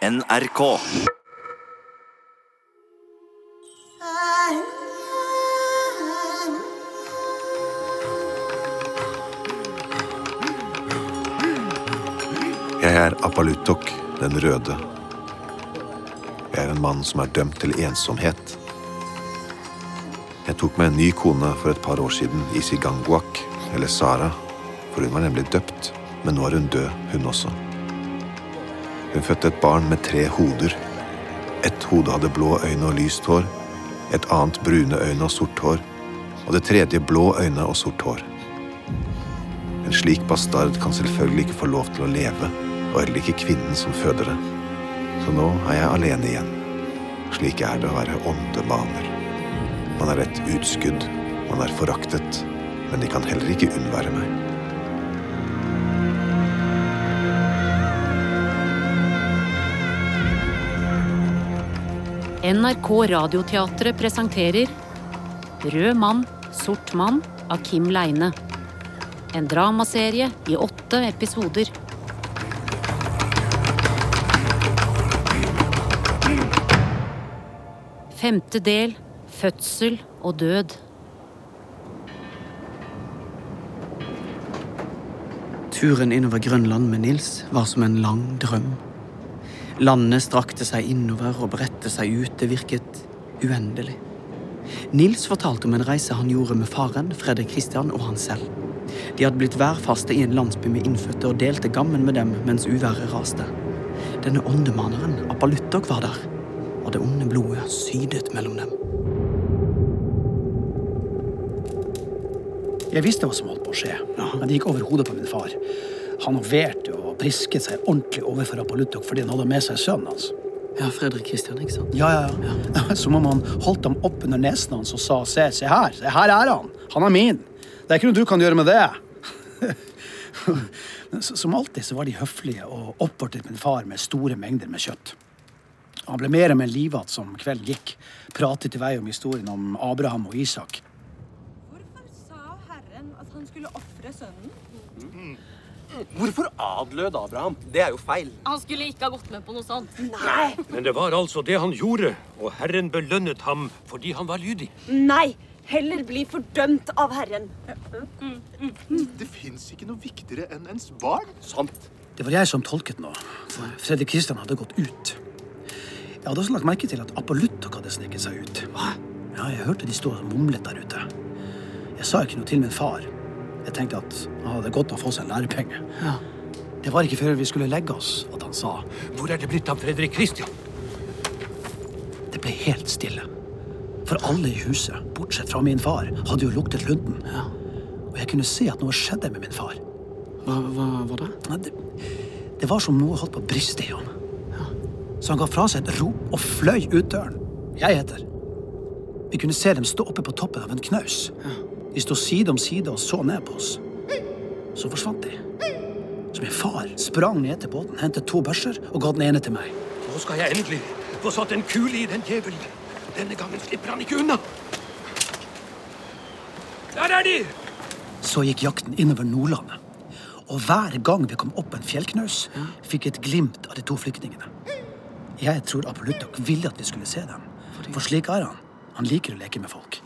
NRK. Jeg er Apalutok den røde. Jeg er en mann som er dømt til ensomhet. Jeg tok meg en ny kone for et par år siden i Siganguak, eller Sara, for hun var nemlig døpt, men nå er hun død, hun også. Hun fødte et barn med tre hoder. Ett hode hadde blå øyne og lyst hår, et annet brune øyne og sort hår, og det tredje blå øyne og sort hår. En slik bastard kan selvfølgelig ikke få lov til å leve, og heller ikke kvinnen som føder det. Så nå er jeg alene igjen. Slik er det å være åndebaner. Man er et utskudd, man er foraktet, men de kan heller ikke unnvære meg. NRK Radioteatret presenterer Rød mann, sort mann av Kim Leine. En dramaserie i åtte episoder. Femte del Fødsel og død. Turen innover Grønland med Nils var som en lang drøm. Landet strakte seg innover og bredte seg ut. Det virket uendelig. Nils fortalte om en reise han gjorde med faren, Fredrik Christian og han selv. De hadde blitt værfaste i en landsby med innfødte og delte gammen med dem mens uværet raste. Denne åndemaneren, Apaluttok, var der, og det onde blodet sydet mellom dem. Jeg visste hva som holdt på å skje, men det gikk over hodet på min far. Han overte og seg ordentlig overfor Apollutok fordi han hadde med seg sønnen hans. Ja, Fredrik Kristian, ikke sant? Ja, ja, ja. Som om han holdt ham opp under nesen hans og sa se, se her, se her er han. Han er min. Det er ikke noe du kan gjøre med det. Som alltid så var de høflige og oppvartet min far med store mengder med kjøtt. Han ble mer og mer livatt som kvelden gikk, pratet i vei om historien om Abraham og Isak. Hvorfor sa Herren at han skulle ofre sønnen? Hvorfor adlød Abraham? Det er jo feil. Han skulle ikke ha gått med på noe sånt. Nei! Men det var altså det han gjorde, og Herren belønnet ham fordi han var lydig. Nei! Heller bli fordømt av Herren. Det fins ikke noe viktigere enn ens barn. Sant. Det var jeg som tolket nå, for Fredrik Kristian hadde gått ut. Jeg hadde også lagt merke til at Apollutok hadde sneket seg ut. Hva? Ja, Jeg hørte de stå og mumlet der ute. Jeg sa ikke noe til min far. Jeg tenkte at han hadde godt av å få seg en lærepenge. Ja. Det var ikke før vi skulle legge oss at han sa Hvor er det blitt av Fredrik Christian? Det ble helt stille. For alle i huset, bortsett fra min far, hadde jo luktet lunden. Og jeg kunne se at noe skjedde med min far. Hva hva var det? Nei, Det, det var som noe holdt på å briste i ham. Så han ga fra seg et rop og fløy ut døren. Jeg heter. Vi kunne se dem stå oppe på toppen av en knaus. De sto side om side og så ned på oss. Så forsvant de. Så min far sprang ned til båten, hentet to børser og ga den ene til meg. Nå skal jeg endelig få satt en kule i den djevelen. Denne gangen slipper han ikke unna. Der er de! Så gikk jakten innover Nordlandet. Og hver gang vi kom opp en fjellknaus, fikk jeg et glimt av de to flyktningene. Jeg tror Apollutok ville at vi skulle se dem. For slik er han. Han liker å leke med folk.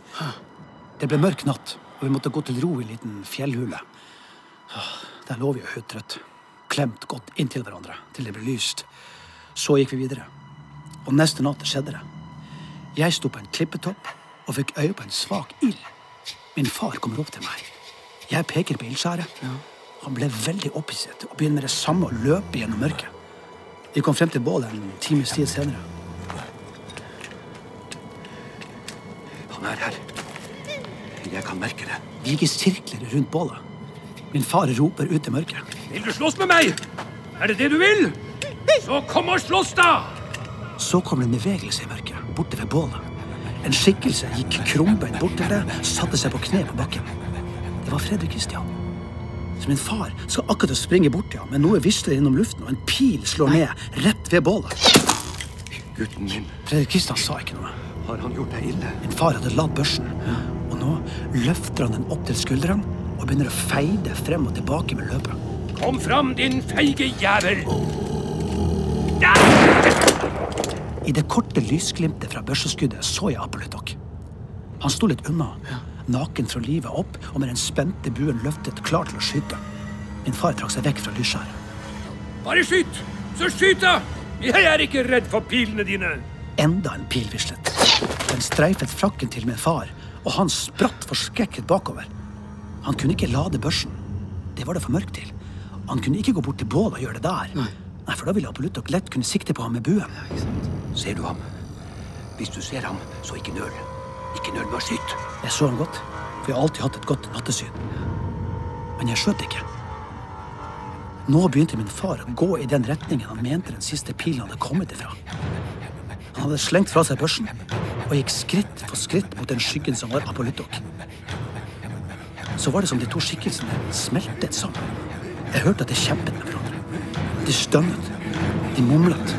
Det ble mørk natt, og vi måtte gå til ro i en liten fjellhule. Der lå vi og høytrøtt, klemt godt inntil hverandre til det ble lyst. Så gikk vi videre. Og neste natt skjedde det. Jeg sto på en klippetopp og fikk øye på en svak ild. Min far kommer opp til meg. Jeg peker på ildskjæret. Han ble veldig opphisset og begynner med det samme å løpe gjennom mørket. Vi kom frem til bålet en times tid senere. Jeg kan merke det. Vi gikk i sirkler rundt bålet. Min far roper ut i mørket. Vil du slåss med meg? Er det det du vil? Så kom og slåss, da! Så kom det en bevegelse i mørket, borte ved bålet. En skikkelse gikk krumbeint bort til det, satte seg på kne på bakken. Det var Fredrik Kristian. Så min far skal akkurat å springe bort til ham, men noe visler gjennom luften, og en pil slår ned rett ved bålet. Gutten min, Fredrik Kristian sa ikke noe. har han gjort deg ille? Min far hadde ladd børsen, nå løfter han den opp til skuldrene og begynner å feide frem og tilbake med løpet. Kom fram, din feige jævel! I det korte lysglimtet fra børseskuddet så jeg Apollytok. Han sto litt unna, naken fra livet opp og med den spente buen løftet, klar til å skyte. Min far trakk seg vekk fra lysskjæret. Bare skyt! Så skyt, da! Jeg er ikke redd for pilene dine. Enda en pil vislet. Den streifet frakken til min far, og han spratt forskrekket bakover. Han kunne ikke lade børsen. Det var det for mørkt til. Han kunne ikke gå bort til bålet og gjøre det der. Nei. For da ville Apollutok lett kunne sikte på ham med buen. Ser du ham? Hvis du ser ham, så ikke nøl. Ikke nøl med å skyte. Jeg så ham godt, for jeg har alltid hatt et godt nattesyn. Men jeg skjøt ikke. Nå begynte min far å gå i den retningen han mente den siste pilen hadde kommet ifra. Han hadde slengt fra seg børsen og gikk skritt for skritt mot den skyggen som var Apollytok. Så var det som de to skikkelsene smeltet sammen. Jeg hørte at de kjempet med hverandre. De stønnet. De mumlet.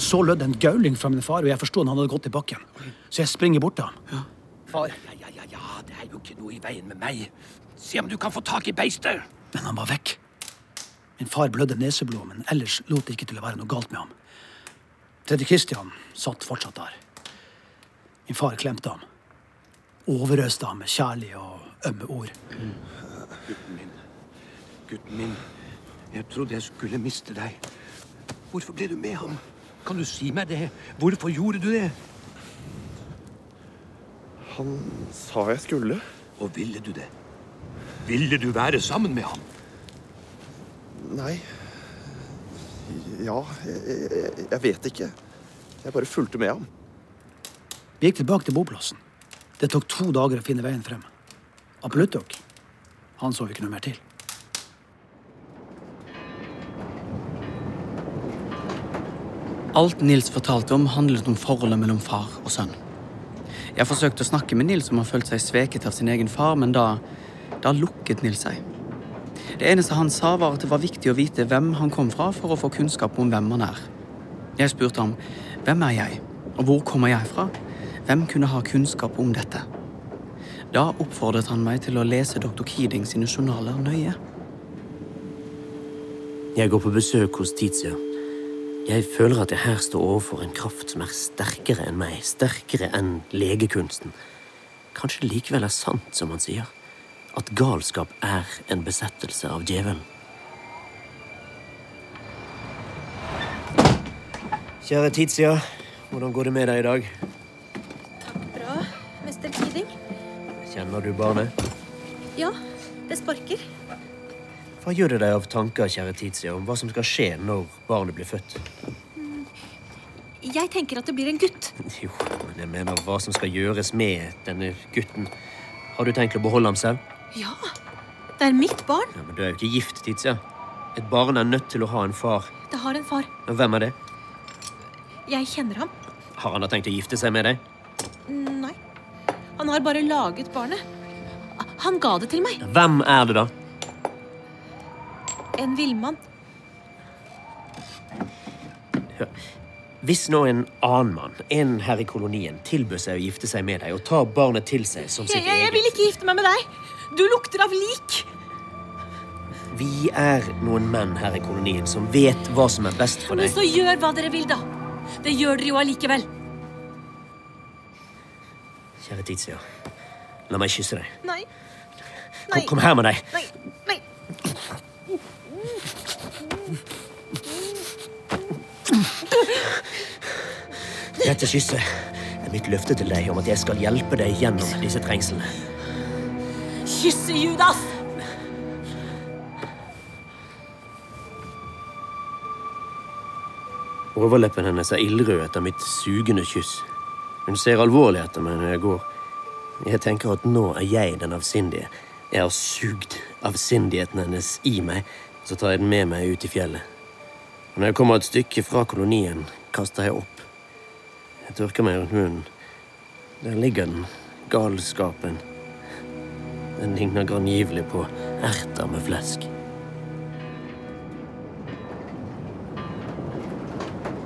Så lød en gauling fra min far, og jeg forsto han hadde gått i bakken. Så jeg springer bort til ham. Far, ja, ja, ja, ja, det er jo ikke noe i veien med meg. Se om du kan få tak i beistet. Men han var vekk. Min far blødde neseblod, men ellers lot det ikke til å være noe galt med ham. Tredje Kristian satt fortsatt der. Min far klemte ham. Overøste ham med kjærlige og ømme ord. Gutten min. Gutten min. Jeg trodde jeg skulle miste deg. Hvorfor ble du med ham? Kan du si meg det? Hvorfor gjorde du det? Han sa jeg skulle. Og ville du det? Ville du være sammen med ham? Nei Ja, jeg, jeg, jeg vet ikke. Jeg bare fulgte med ham. Vi gikk tilbake til boplassen. Det tok to dager å finne veien frem. Apollytok, han så vi ikke noe mer til. Alt Nils fortalte om, handlet om forholdet mellom far og sønn. Jeg forsøkte å snakke med Nils som har følt seg sveket av sin egen far, men da, da lukket Nils seg. Det eneste han sa, var at det var viktig å vite hvem han kom fra for å få kunnskap om hvem han er. Jeg spurte ham hvem er jeg, og hvor kommer jeg fra? Hvem kunne ha kunnskap om dette? Da oppfordret han meg til å lese dr. Keating sine journaler nøye. Jeg går på besøk hos Tizia. Jeg føler at jeg her står overfor en kraft som er sterkere enn meg, sterkere enn legekunsten. Kanskje det likevel er sant, som han sier, at galskap er en besettelse av djevelen. Kjære Tizia, hvordan går det med deg i dag? Takk Bra, mester Keating. Kjenner du barnet? Ja, det sparker. Hva gjør det deg av tanker, kjære Tizia, om hva som skal skje når barnet blir født? Jeg tenker at det blir en gutt. Jo, men jeg mener hva som skal gjøres med denne gutten. Har du tenkt å beholde ham selv? Ja, det er mitt barn. Ja, men du er jo ikke gift, Tizia. Et barn er nødt til å ha en far. Det har en far. Og hvem er det? Jeg kjenner ham. Har han da tenkt å gifte seg med deg? Nei. Han har bare laget barnet. Han ga det til meg. Hvem er det, da? En villmann. Hvis nå en annen mann, en her i kolonien, tilbød seg å gifte seg med deg og ta barnet til seg som Jeg, sitt jeg, jeg eget vil ikke gifte meg med deg. Du lukter av lik. Vi er noen menn her i kolonien som vet hva som er best for Men deg. så gjør hva dere vil, da. Det gjør dere jo allikevel. Kjære Tizia, la meg kysse deg. Nei. Kom, kom her med deg. Nei. Nei. Dette kysset er mitt løfte til deg om at jeg skal hjelpe deg gjennom disse trengslene. Kysse Judas! Overleppen hennes er ildrød etter mitt sugende kyss. Hun ser alvorlig etter meg når jeg går. Jeg tenker at nå er jeg den avsindige. Jeg har sugd avsindigheten hennes i meg, så tar jeg den med meg ut i fjellet. Og når jeg kommer et stykke fra kolonien, kaster jeg opp. Jeg tørker meg rundt munnen. Der ligger den, galskapen. Den ligner grangivelig på erter med flesk.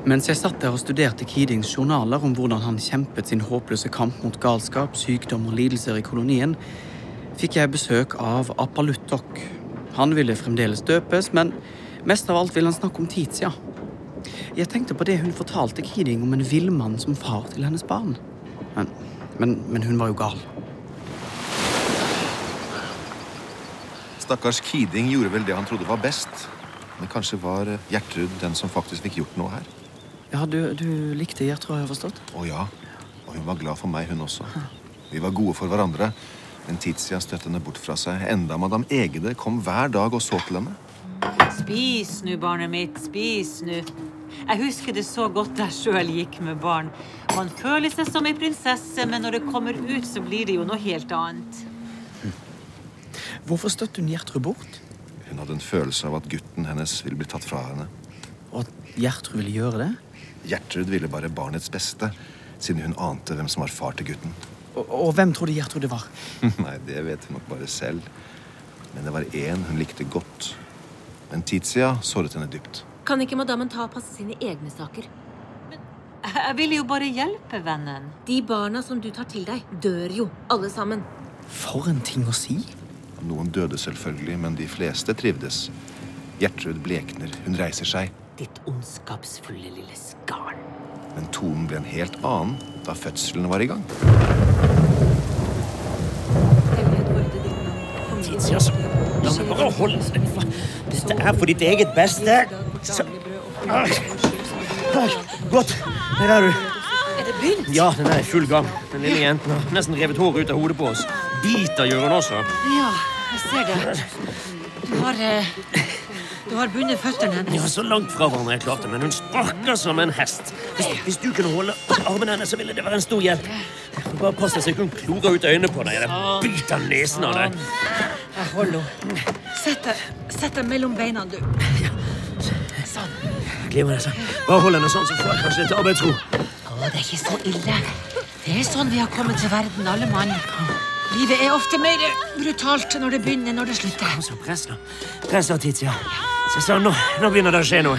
Mens jeg satt der og studerte Keatings journaler om hvordan han kjempet sin håpløse kamp mot galskap, sykdom og lidelser i kolonien, fikk jeg besøk av Apaluttok, Han ville fremdeles døpes, men mest av alt ville han snakke om Titia. Jeg tenkte på det hun fortalte Kiding om en villmann som far til hennes barn. Men, men, men hun var jo gal. Stakkars Kiding gjorde vel det han trodde var best. Men kanskje var eh, Gjertrud den som faktisk fikk gjort noe her. Ja, du, du likte Gjertrud, har jeg forstått? Å ja. Og hun var glad for meg, hun også. Vi var gode for hverandre. Men Tizia støtte henne bort fra seg, enda madam Egede kom hver dag og så til henne. Spis nå, barnet mitt, spis nå. Jeg husker det så godt da jeg sjøl gikk med barn. Man føler seg som ei prinsesse, men når det kommer ut, så blir det jo noe helt annet. Hvorfor støtte hun Gjertrud bort? Hun hadde en følelse av at gutten hennes ville bli tatt fra henne. Og at Gjertrud ville gjøre det? Gjertrud ville bare barnets beste, siden hun ante hvem som var far til gutten. Og, og hvem trodde Gjertrud det var? Nei, det vet hun nok bare selv. Men det var én hun likte godt. Men Tizia såret henne dypt. Kan ikke madammen ta og passe sine egne saker? Men Jeg ville jo bare hjelpe vennen. De barna som du tar til deg, dør jo, alle sammen. For en ting å si. Noen døde selvfølgelig, men de fleste trivdes. Gjertrud blekner. Hun reiser seg. Ditt ondskapsfulle lille skarn. Men tonen ble en helt annen da fødselen var i gang. Tidsjøs, La meg bare holde. Dette er for ditt eget beste. Så. Godt. Der er du. Er det begynt? Ja, den er i full gang. Den lille jenten har nesten revet håret ut av hodet på oss. Biter gjør hun også. Ja, jeg ser det. Du har eh, Du har bundet føttene hennes. Ja, Så langt fra hverandre jeg klarte, men hun sparker som en hest. Hvis, hvis du kunne holde armen hennes, så ville det være en stor hjelp. Bare pass deg så ikke hun klorer ut øynene på deg eller biter nesen av deg. Jeg holder henne. Sett deg, sett deg mellom beina, du. Sånn. Glimrende. så. Bare hold henne sånn, så får jeg kanskje litt arbeidsro. Å, det er ikke så ille. Det er sånn vi har kommet til verden, alle mann. Livet er ofte mer brutalt når det begynner når det slutter. Så press nå. Press nå, Tizia. Se sånn, nå, nå begynner det å skje noe.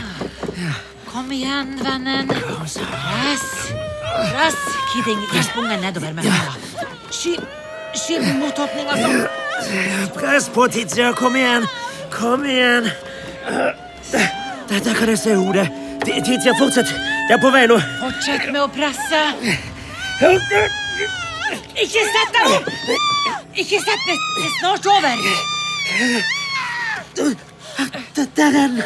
Kom igjen, vennen. Press. Press. Kidding, gisp ungen nedover med hånda. Skyv, skyv mot åpninga sånn. Press på, Tizia. Kom igjen. Kom igjen. Der kan jeg se hodet. Titia, fortsett. Det er på vei nå. Fortsett med å presse. Ikke sett deg! opp! Ikke sett deg! Det er snart over. Der der er den.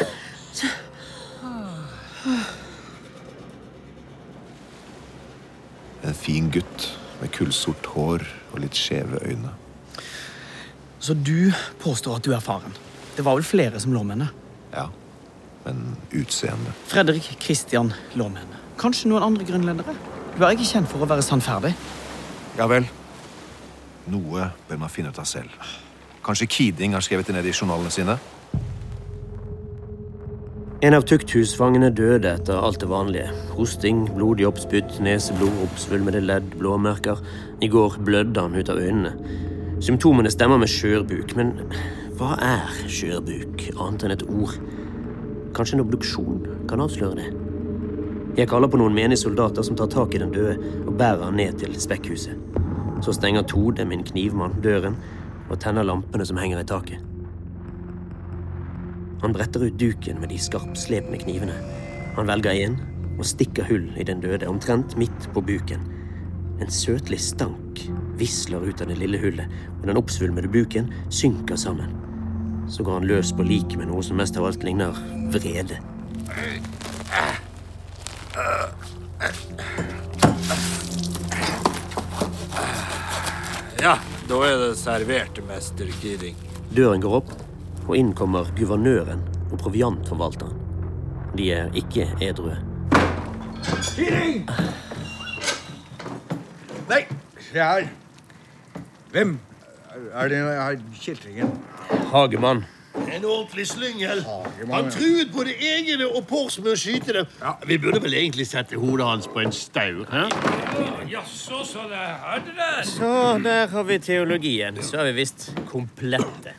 En fin gutt med kullsort hår og litt skjeve øyne. Så du påstår at du er faren. Det var vel flere som lå med henne? Ja, men utseendet Fredrik Christian lå med henne. Kanskje noen andre grunnledere? Du er ikke kjent for å være sannferdig. Ja vel. Noe bør man finne ut av selv. Kanskje Kiding har skrevet det ned i journalene sine? En av tukthusfangene døde etter alt det vanlige. Hosting, blodig oppspytt, neseblod, oppsvulmede ledd, blåmerker. I går blødde han ut av øynene. Symptomene stemmer med skjørbuk, men hva er skjørbuk, annet enn et ord? Kanskje en obduksjon kan avsløre det? Jeg kaller på noen menige soldater som tar tak i den døde og bærer han ned til spekkhuset. Så stenger Tode, min knivmann, døren og tenner lampene som henger i taket. Han bretter ut duken med de skarpslepne knivene. Han velger en og stikker hull i den døde, omtrent midt på buken. En søtlig stank visler ut av det lille hullet, og den oppsvulmede buken synker sammen. Så går han løs på liket med noe som mest av alt ligner vrede. Ja, da er det servert, mester Kidding. Døren går opp, og inn kommer guvernøren og proviantforvalteren. De er ikke edrue. Kidding! Nei, se her. Hvem er det her kjeltringen? Hagemann. En ordentlig slyngel. Han ja. truet både egene og Pors med å skyte dem. Vi burde vel egentlig sette hodet hans på en staur. Jaså, så det hadde er? Så der har vi teologien. Så er vi visst komplette.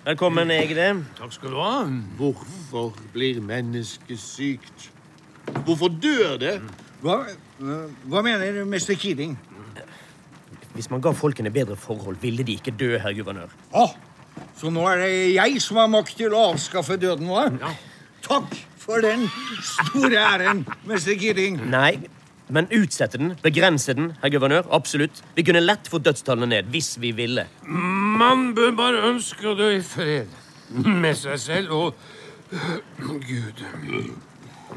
Velkommen, Egne. Takk skal du ha. Hvorfor blir mennesket sykt? Hvorfor dør det? Hva, hva mener mester Keating? Hvis man ga folkene bedre forhold, ville de ikke dø, herr guvernør. Å, Så nå er det jeg som har makt til å avskaffe døden, hva? Takk for den store æren, mester Kidding. Nei, men utsette den, begrense den, herr guvernør. Absolutt. Vi kunne lett fått dødstallene ned hvis vi ville. Man bør bare ønske å dø i fred med seg selv og Gud.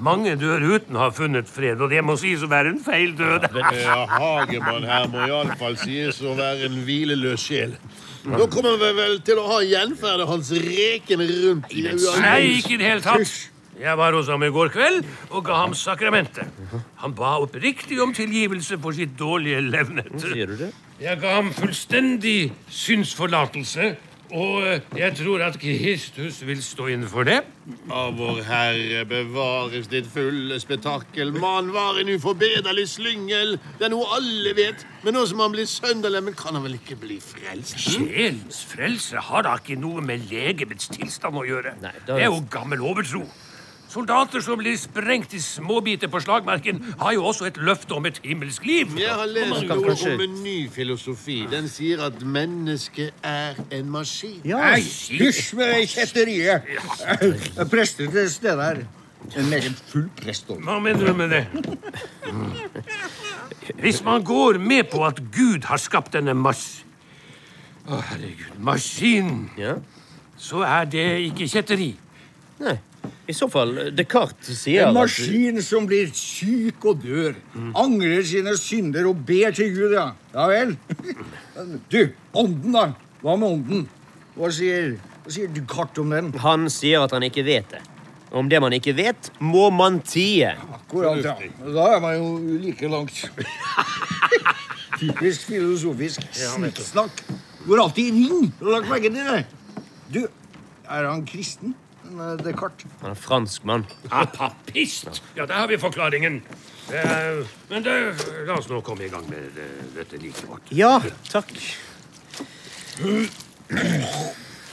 Mange dør uten å ha funnet fred, og det må sies å være en feil død. Ja, Hagemann her må iallfall sies å være en hvileløs sjel. Nå kommer vi vel til å ha gjenferdet hans rekende rundt i Nei, ikke i det hele tatt. Jeg var hos ham i går kveld og ga ham sakramentet. Han ba oppriktig om tilgivelse for sitt dårlige levnet. Sier du det? Jeg ga ham fullstendig synsforlatelse, og eh, jeg tror at Kristus vil stå innenfor det. Av vår Herre bevares ditt fulle spetakkel. Man var en uforbederlig slyngel. Det er noe alle vet. Men nå som han blir sønderlemmet, kan han vel ikke bli frelst? Sjelens frelse har da ikke noe med legemets tilstand å gjøre. da- Det er jo gammel overtro. Soldater som blir sprengt i småbiter på slagmarken, har jo også et løfte om et himmelsk liv. Jeg har lest noe kanskje- om en ny filosofi. Den sier at mennesket er en maskin. Ja, hysj med det kjetteriet. Eh, Prester til stede her. En meget full prest. Hva mener du med det? Hvis man går med på at Gud har skapt denne mas... Å, herregud, maskinen, så er det ikke kjetteri. Nei. I så fall, Descartes sier En at maskin som blir syk og dør. Angrer sine synder og ber til Gud, ja. Ja vel. Du, ånden, da. Hva med ånden? Hva sier, hva sier Descartes om den? Han sier at han ikke vet det. Om det man ikke vet, må man tie. Akkurat, ja. Da er man jo like langt. Typisk filosofisk snikksnakk. Går alltid i ring. Du har lagt merke til det? Du, er han kristen? Eh, Descartes? Han er fransk mann. Ah, papist! Ja, der har vi forklaringen. Eh, men det, la oss nå komme i gang med det, dette liket vårt. Ja, takk.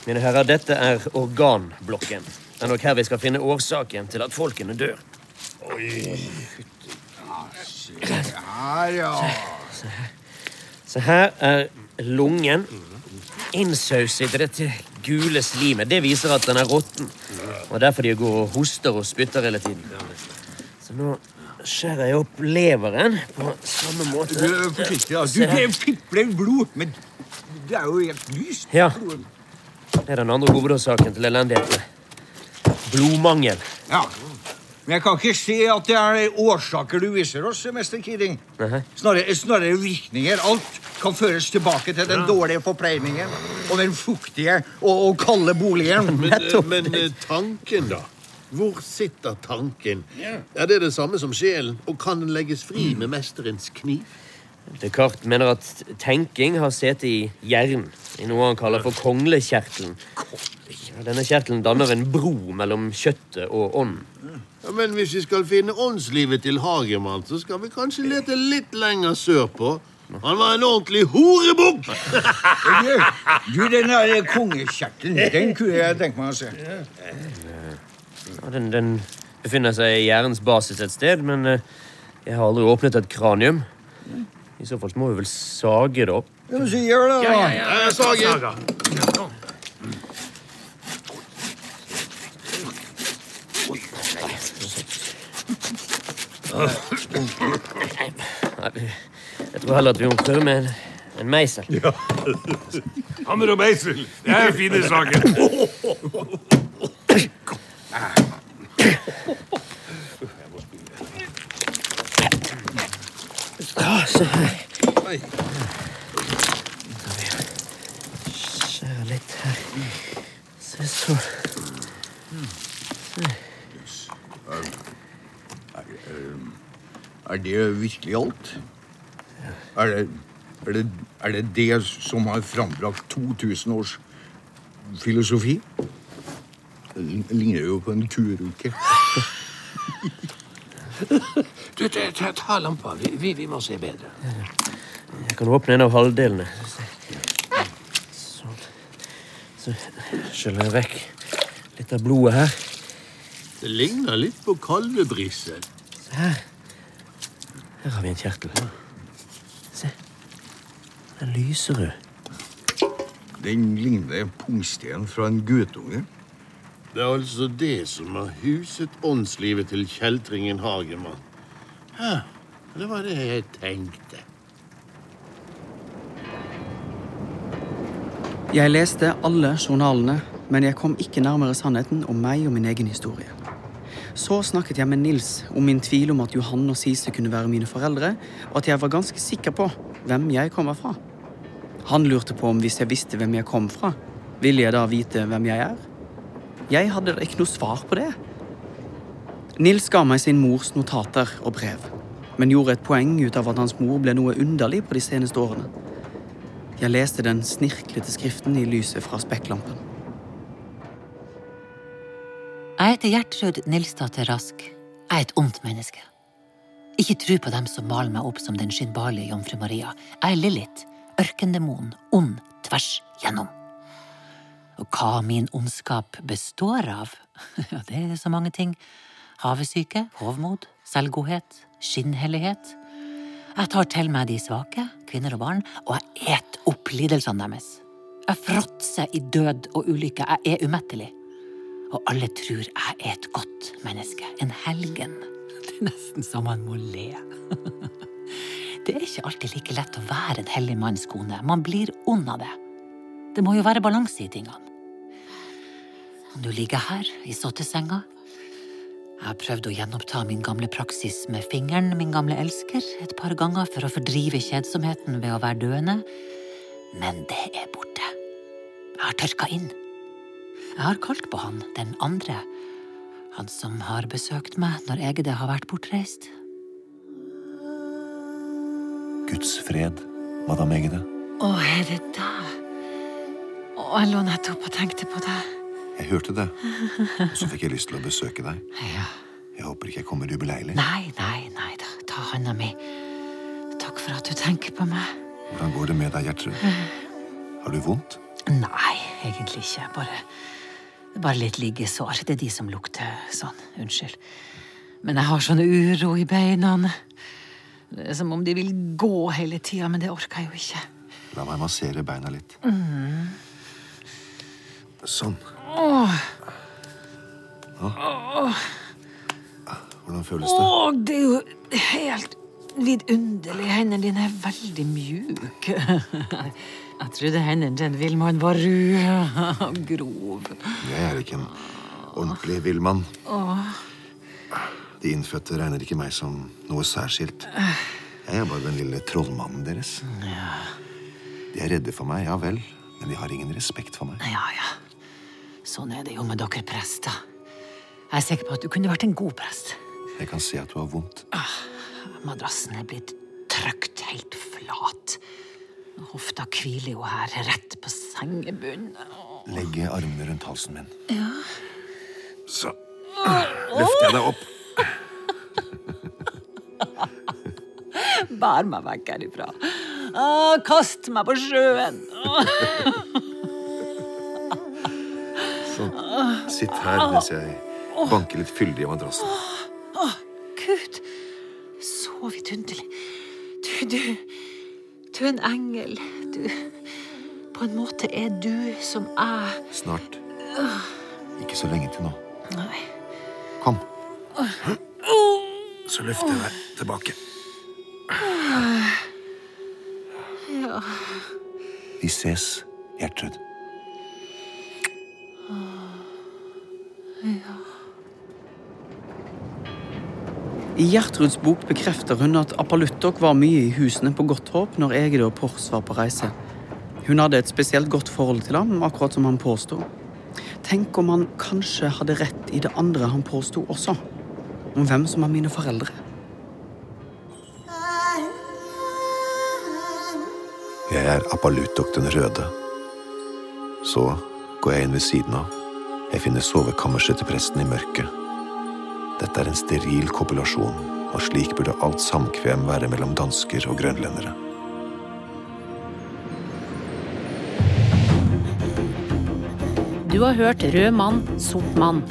Mine herrer, dette er organblokken. Det er nok her vi skal finne årsaken til at folkene dør. Oi. Her, ja. Så her er lungen innsauset i dette gule slimet. Det viser at den er råtten. Og derfor de går og hoster og spytter hele tiden. Så nå skjærer jeg opp leveren på samme måte. Du forsiktig, da. Du, det pipler blod. Men det er jo helt lyst. Ja. Det er den andre hovedårsaken til elendigheten. Blodmangel. Ja. Men jeg kan ikke se at det er årsaker du viser oss, mester Kidding. Snarere, snarere virkninger. Alt kan føres tilbake til den dårlige forpleiningen og den fuktige og, og kalde boligen. Men, eh, men eh, tanken, da? Hvor sitter tanken? Er det det samme som sjelen? Og kan den legges fri med mesterens kniv? Descartes mener at tenking har sete i jern, i noe han kaller for konglekjertelen. Denne kjertelen danner en bro mellom kjøttet og ånden. Ja, men hvis vi skal finne åndslivet til Hagemann, så skal vi kanskje lete litt lenger sørpå. Han var en ordentlig horebukk! Du, du, den der kongekjertelen, den kunne jeg tenke meg å se. Ja, den, den befinner seg i hjernens basis et sted, men eh, jeg har aldri åpnet et kranium. I så fall må vi vel sage det opp. Ja, men så gjør det, da. Ja, ja, ja, Saga. Nei, jeg tror heller at vi må prøve med en, en meisel. Hammer og meisel, det er fine saker. Så se her. Skjære litt her. Se så. Er det virkelig alt? Er det, er, det, er det det som har frambrakt 2000 års filosofi? Det ligner jo på en kuruke. Du, ta, ta, ta lampa. Vi, vi, vi må se bedre. Jeg kan åpne en av halvdelene. Sånn. Så skjøller jeg vekk litt av blodet her. Det ligner litt på kalvebrisse. Se her. Her har vi en kjertel. Se. Den er lyserød. Den ligner pungsten fra en guttunge. Det er altså det som har huset åndslivet til kjeltringen Hagemann. Ja, det var det jeg tenkte. Jeg leste alle journalene, men jeg kom ikke nærmere sannheten om meg og min egen historie. Så snakket jeg med Nils om min tvil om at Johan og Sise kunne være mine foreldre, og at jeg var ganske sikker på hvem jeg kommer fra. Han lurte på om hvis jeg visste hvem jeg kom fra, ville jeg da vite hvem jeg er? Jeg hadde ikke noe svar på det. Nils ga meg sin mors notater og brev, men gjorde et poeng ut av at hans mor ble noe underlig på de seneste årene. Jeg leste den snirklete skriften i lyset fra spekklampen. Jeg heter Gjertrud Nilsdatter Rask. Jeg er et ondt menneske. Ikke tro på dem som maler meg opp som den skinnbarlige jomfru Maria. Jeg er Lilith, ørkendemonen, ond tvers gjennom. Og hva min ondskap består av? Ja, det er så mange ting. Havesyke, hovmod, selvgodhet, skinnhellighet. Jeg tar til meg de svake, kvinner og barn, og jeg et opp lidelsene deres. Jeg fråtser i død og ulykke. Jeg er umettelig. Og alle tror jeg er et godt menneske. En helgen. Det er nesten så man må le. Det er ikke alltid like lett å være en hellig manns kone. Man blir ond av det. Det må jo være balanse i tingene. Nå ligger her, i sottesenga. Jeg har prøvd å gjenoppta min gamle praksis med fingeren, min gamle elsker, et par ganger for å fordrive kjedsomheten ved å være døende, men det er borte. Jeg har tørka inn. Jeg har kalt på han, den andre, han som har besøkt meg når Egede har vært bortreist. Guds fred, madam Egede. Å, er det deg? Å, jeg lå nettopp og tenkte på deg. Jeg hørte det, og så fikk jeg lyst til å besøke deg. Ja. Jeg håper ikke jeg kommer ubeleilig. Nei, nei, nei da. Ta handa mi. Takk for at du tenker på meg. Hvordan går det med deg, Gjertrud? Har du vondt? Nei, egentlig ikke. Bare, bare litt liggesår. Det er de som lukter sånn. Unnskyld. Men jeg har sånn uro i beina. Det er som om de vil gå hele tida, men det orker jeg jo ikke. La meg massere beina litt. Mm. Sånn. Åh. Åh. Hvordan føles det? Åh, det er jo helt vidunderlig. Hendene dine er veldig mjuke. Jeg trodde hendene til en villmann var røde og grov. Jeg er ikke en ordentlig villmann. De innfødte regner ikke meg som noe særskilt. Jeg er bare den lille trollmannen deres. De er redde for meg, ja vel, men de har ingen respekt for meg. Ja, ja. Sånn er det jo med dere prester. Jeg er sikker på at du kunne vært en god prest. Jeg kan se at du har vondt. Madrassen er blitt trykt helt flat. Hofta hviler jo her, rett på sengebunnen. Legg armene rundt halsen min. Ja. Så løfter jeg deg opp. Bær meg vekk herifra. Ah, kast meg på sjøen. Sånn. Sitt her mens jeg banker litt fyldig i madrassen. Å, Gud. Så vidunderlig. Du, du Du er en engel. Du På en måte er du som jeg. Snart. Ikke så lenge til nå. Nei. Kom. Så løfter jeg deg tilbake. Ja. Vi ses, Gjertrud. ja. I Gjertruds bok bekrefter hun at Appaluttok var mye i husene på Godthåp når Egede og Pors var på reise. Hun hadde et spesielt godt forhold til ham, akkurat som han påsto. Tenk om han kanskje hadde rett i det andre han påsto også. Om hvem som er mine foreldre. Jeg er Appaluttok den røde. Så går jeg inn ved siden av. Jeg finner sovekammerset til presten i mørket. Dette er en steril kopulasjon, og slik burde alt samkvem være mellom dansker og grønlendere. Du har hørt Rød mann, sort mann.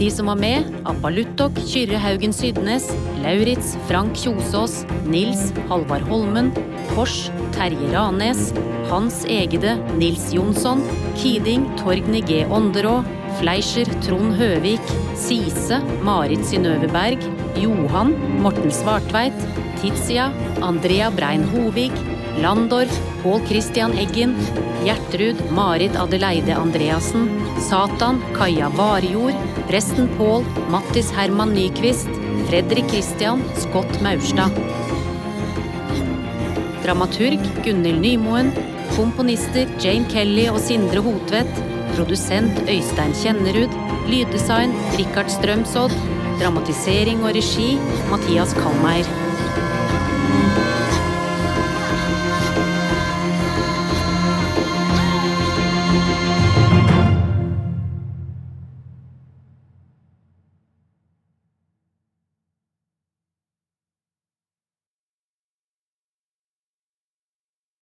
De som var med, Appa Luttok, Kyrre Haugen Sydnes, Lauritz Frank Kjosås, Nils Halvard Holmen, Kors Terje Ranes, Hans Egede Nils Jonsson, Kiding Torgny G. Ånderå, Fleischer Trond Høvik, Sise Marit Synnøve Berg, Johan Morten Svartveit, Tizia Andrea Brein Hovig, Landorf Pål Christian Eggen, Gjertrud Marit Adeleide Andreassen, Satan Kaja Varjord, presten Pål Mattis Herman Nyquist, Fredrik Christian Scott Maurstad. Dramaturg Gunhild Nymoen, komponister Jane Kelly og Sindre Hotvedt, produsent Øystein Kjennerud, lyddesign Rikard Strømsodd, dramatisering og regi Mathias Kalmeier.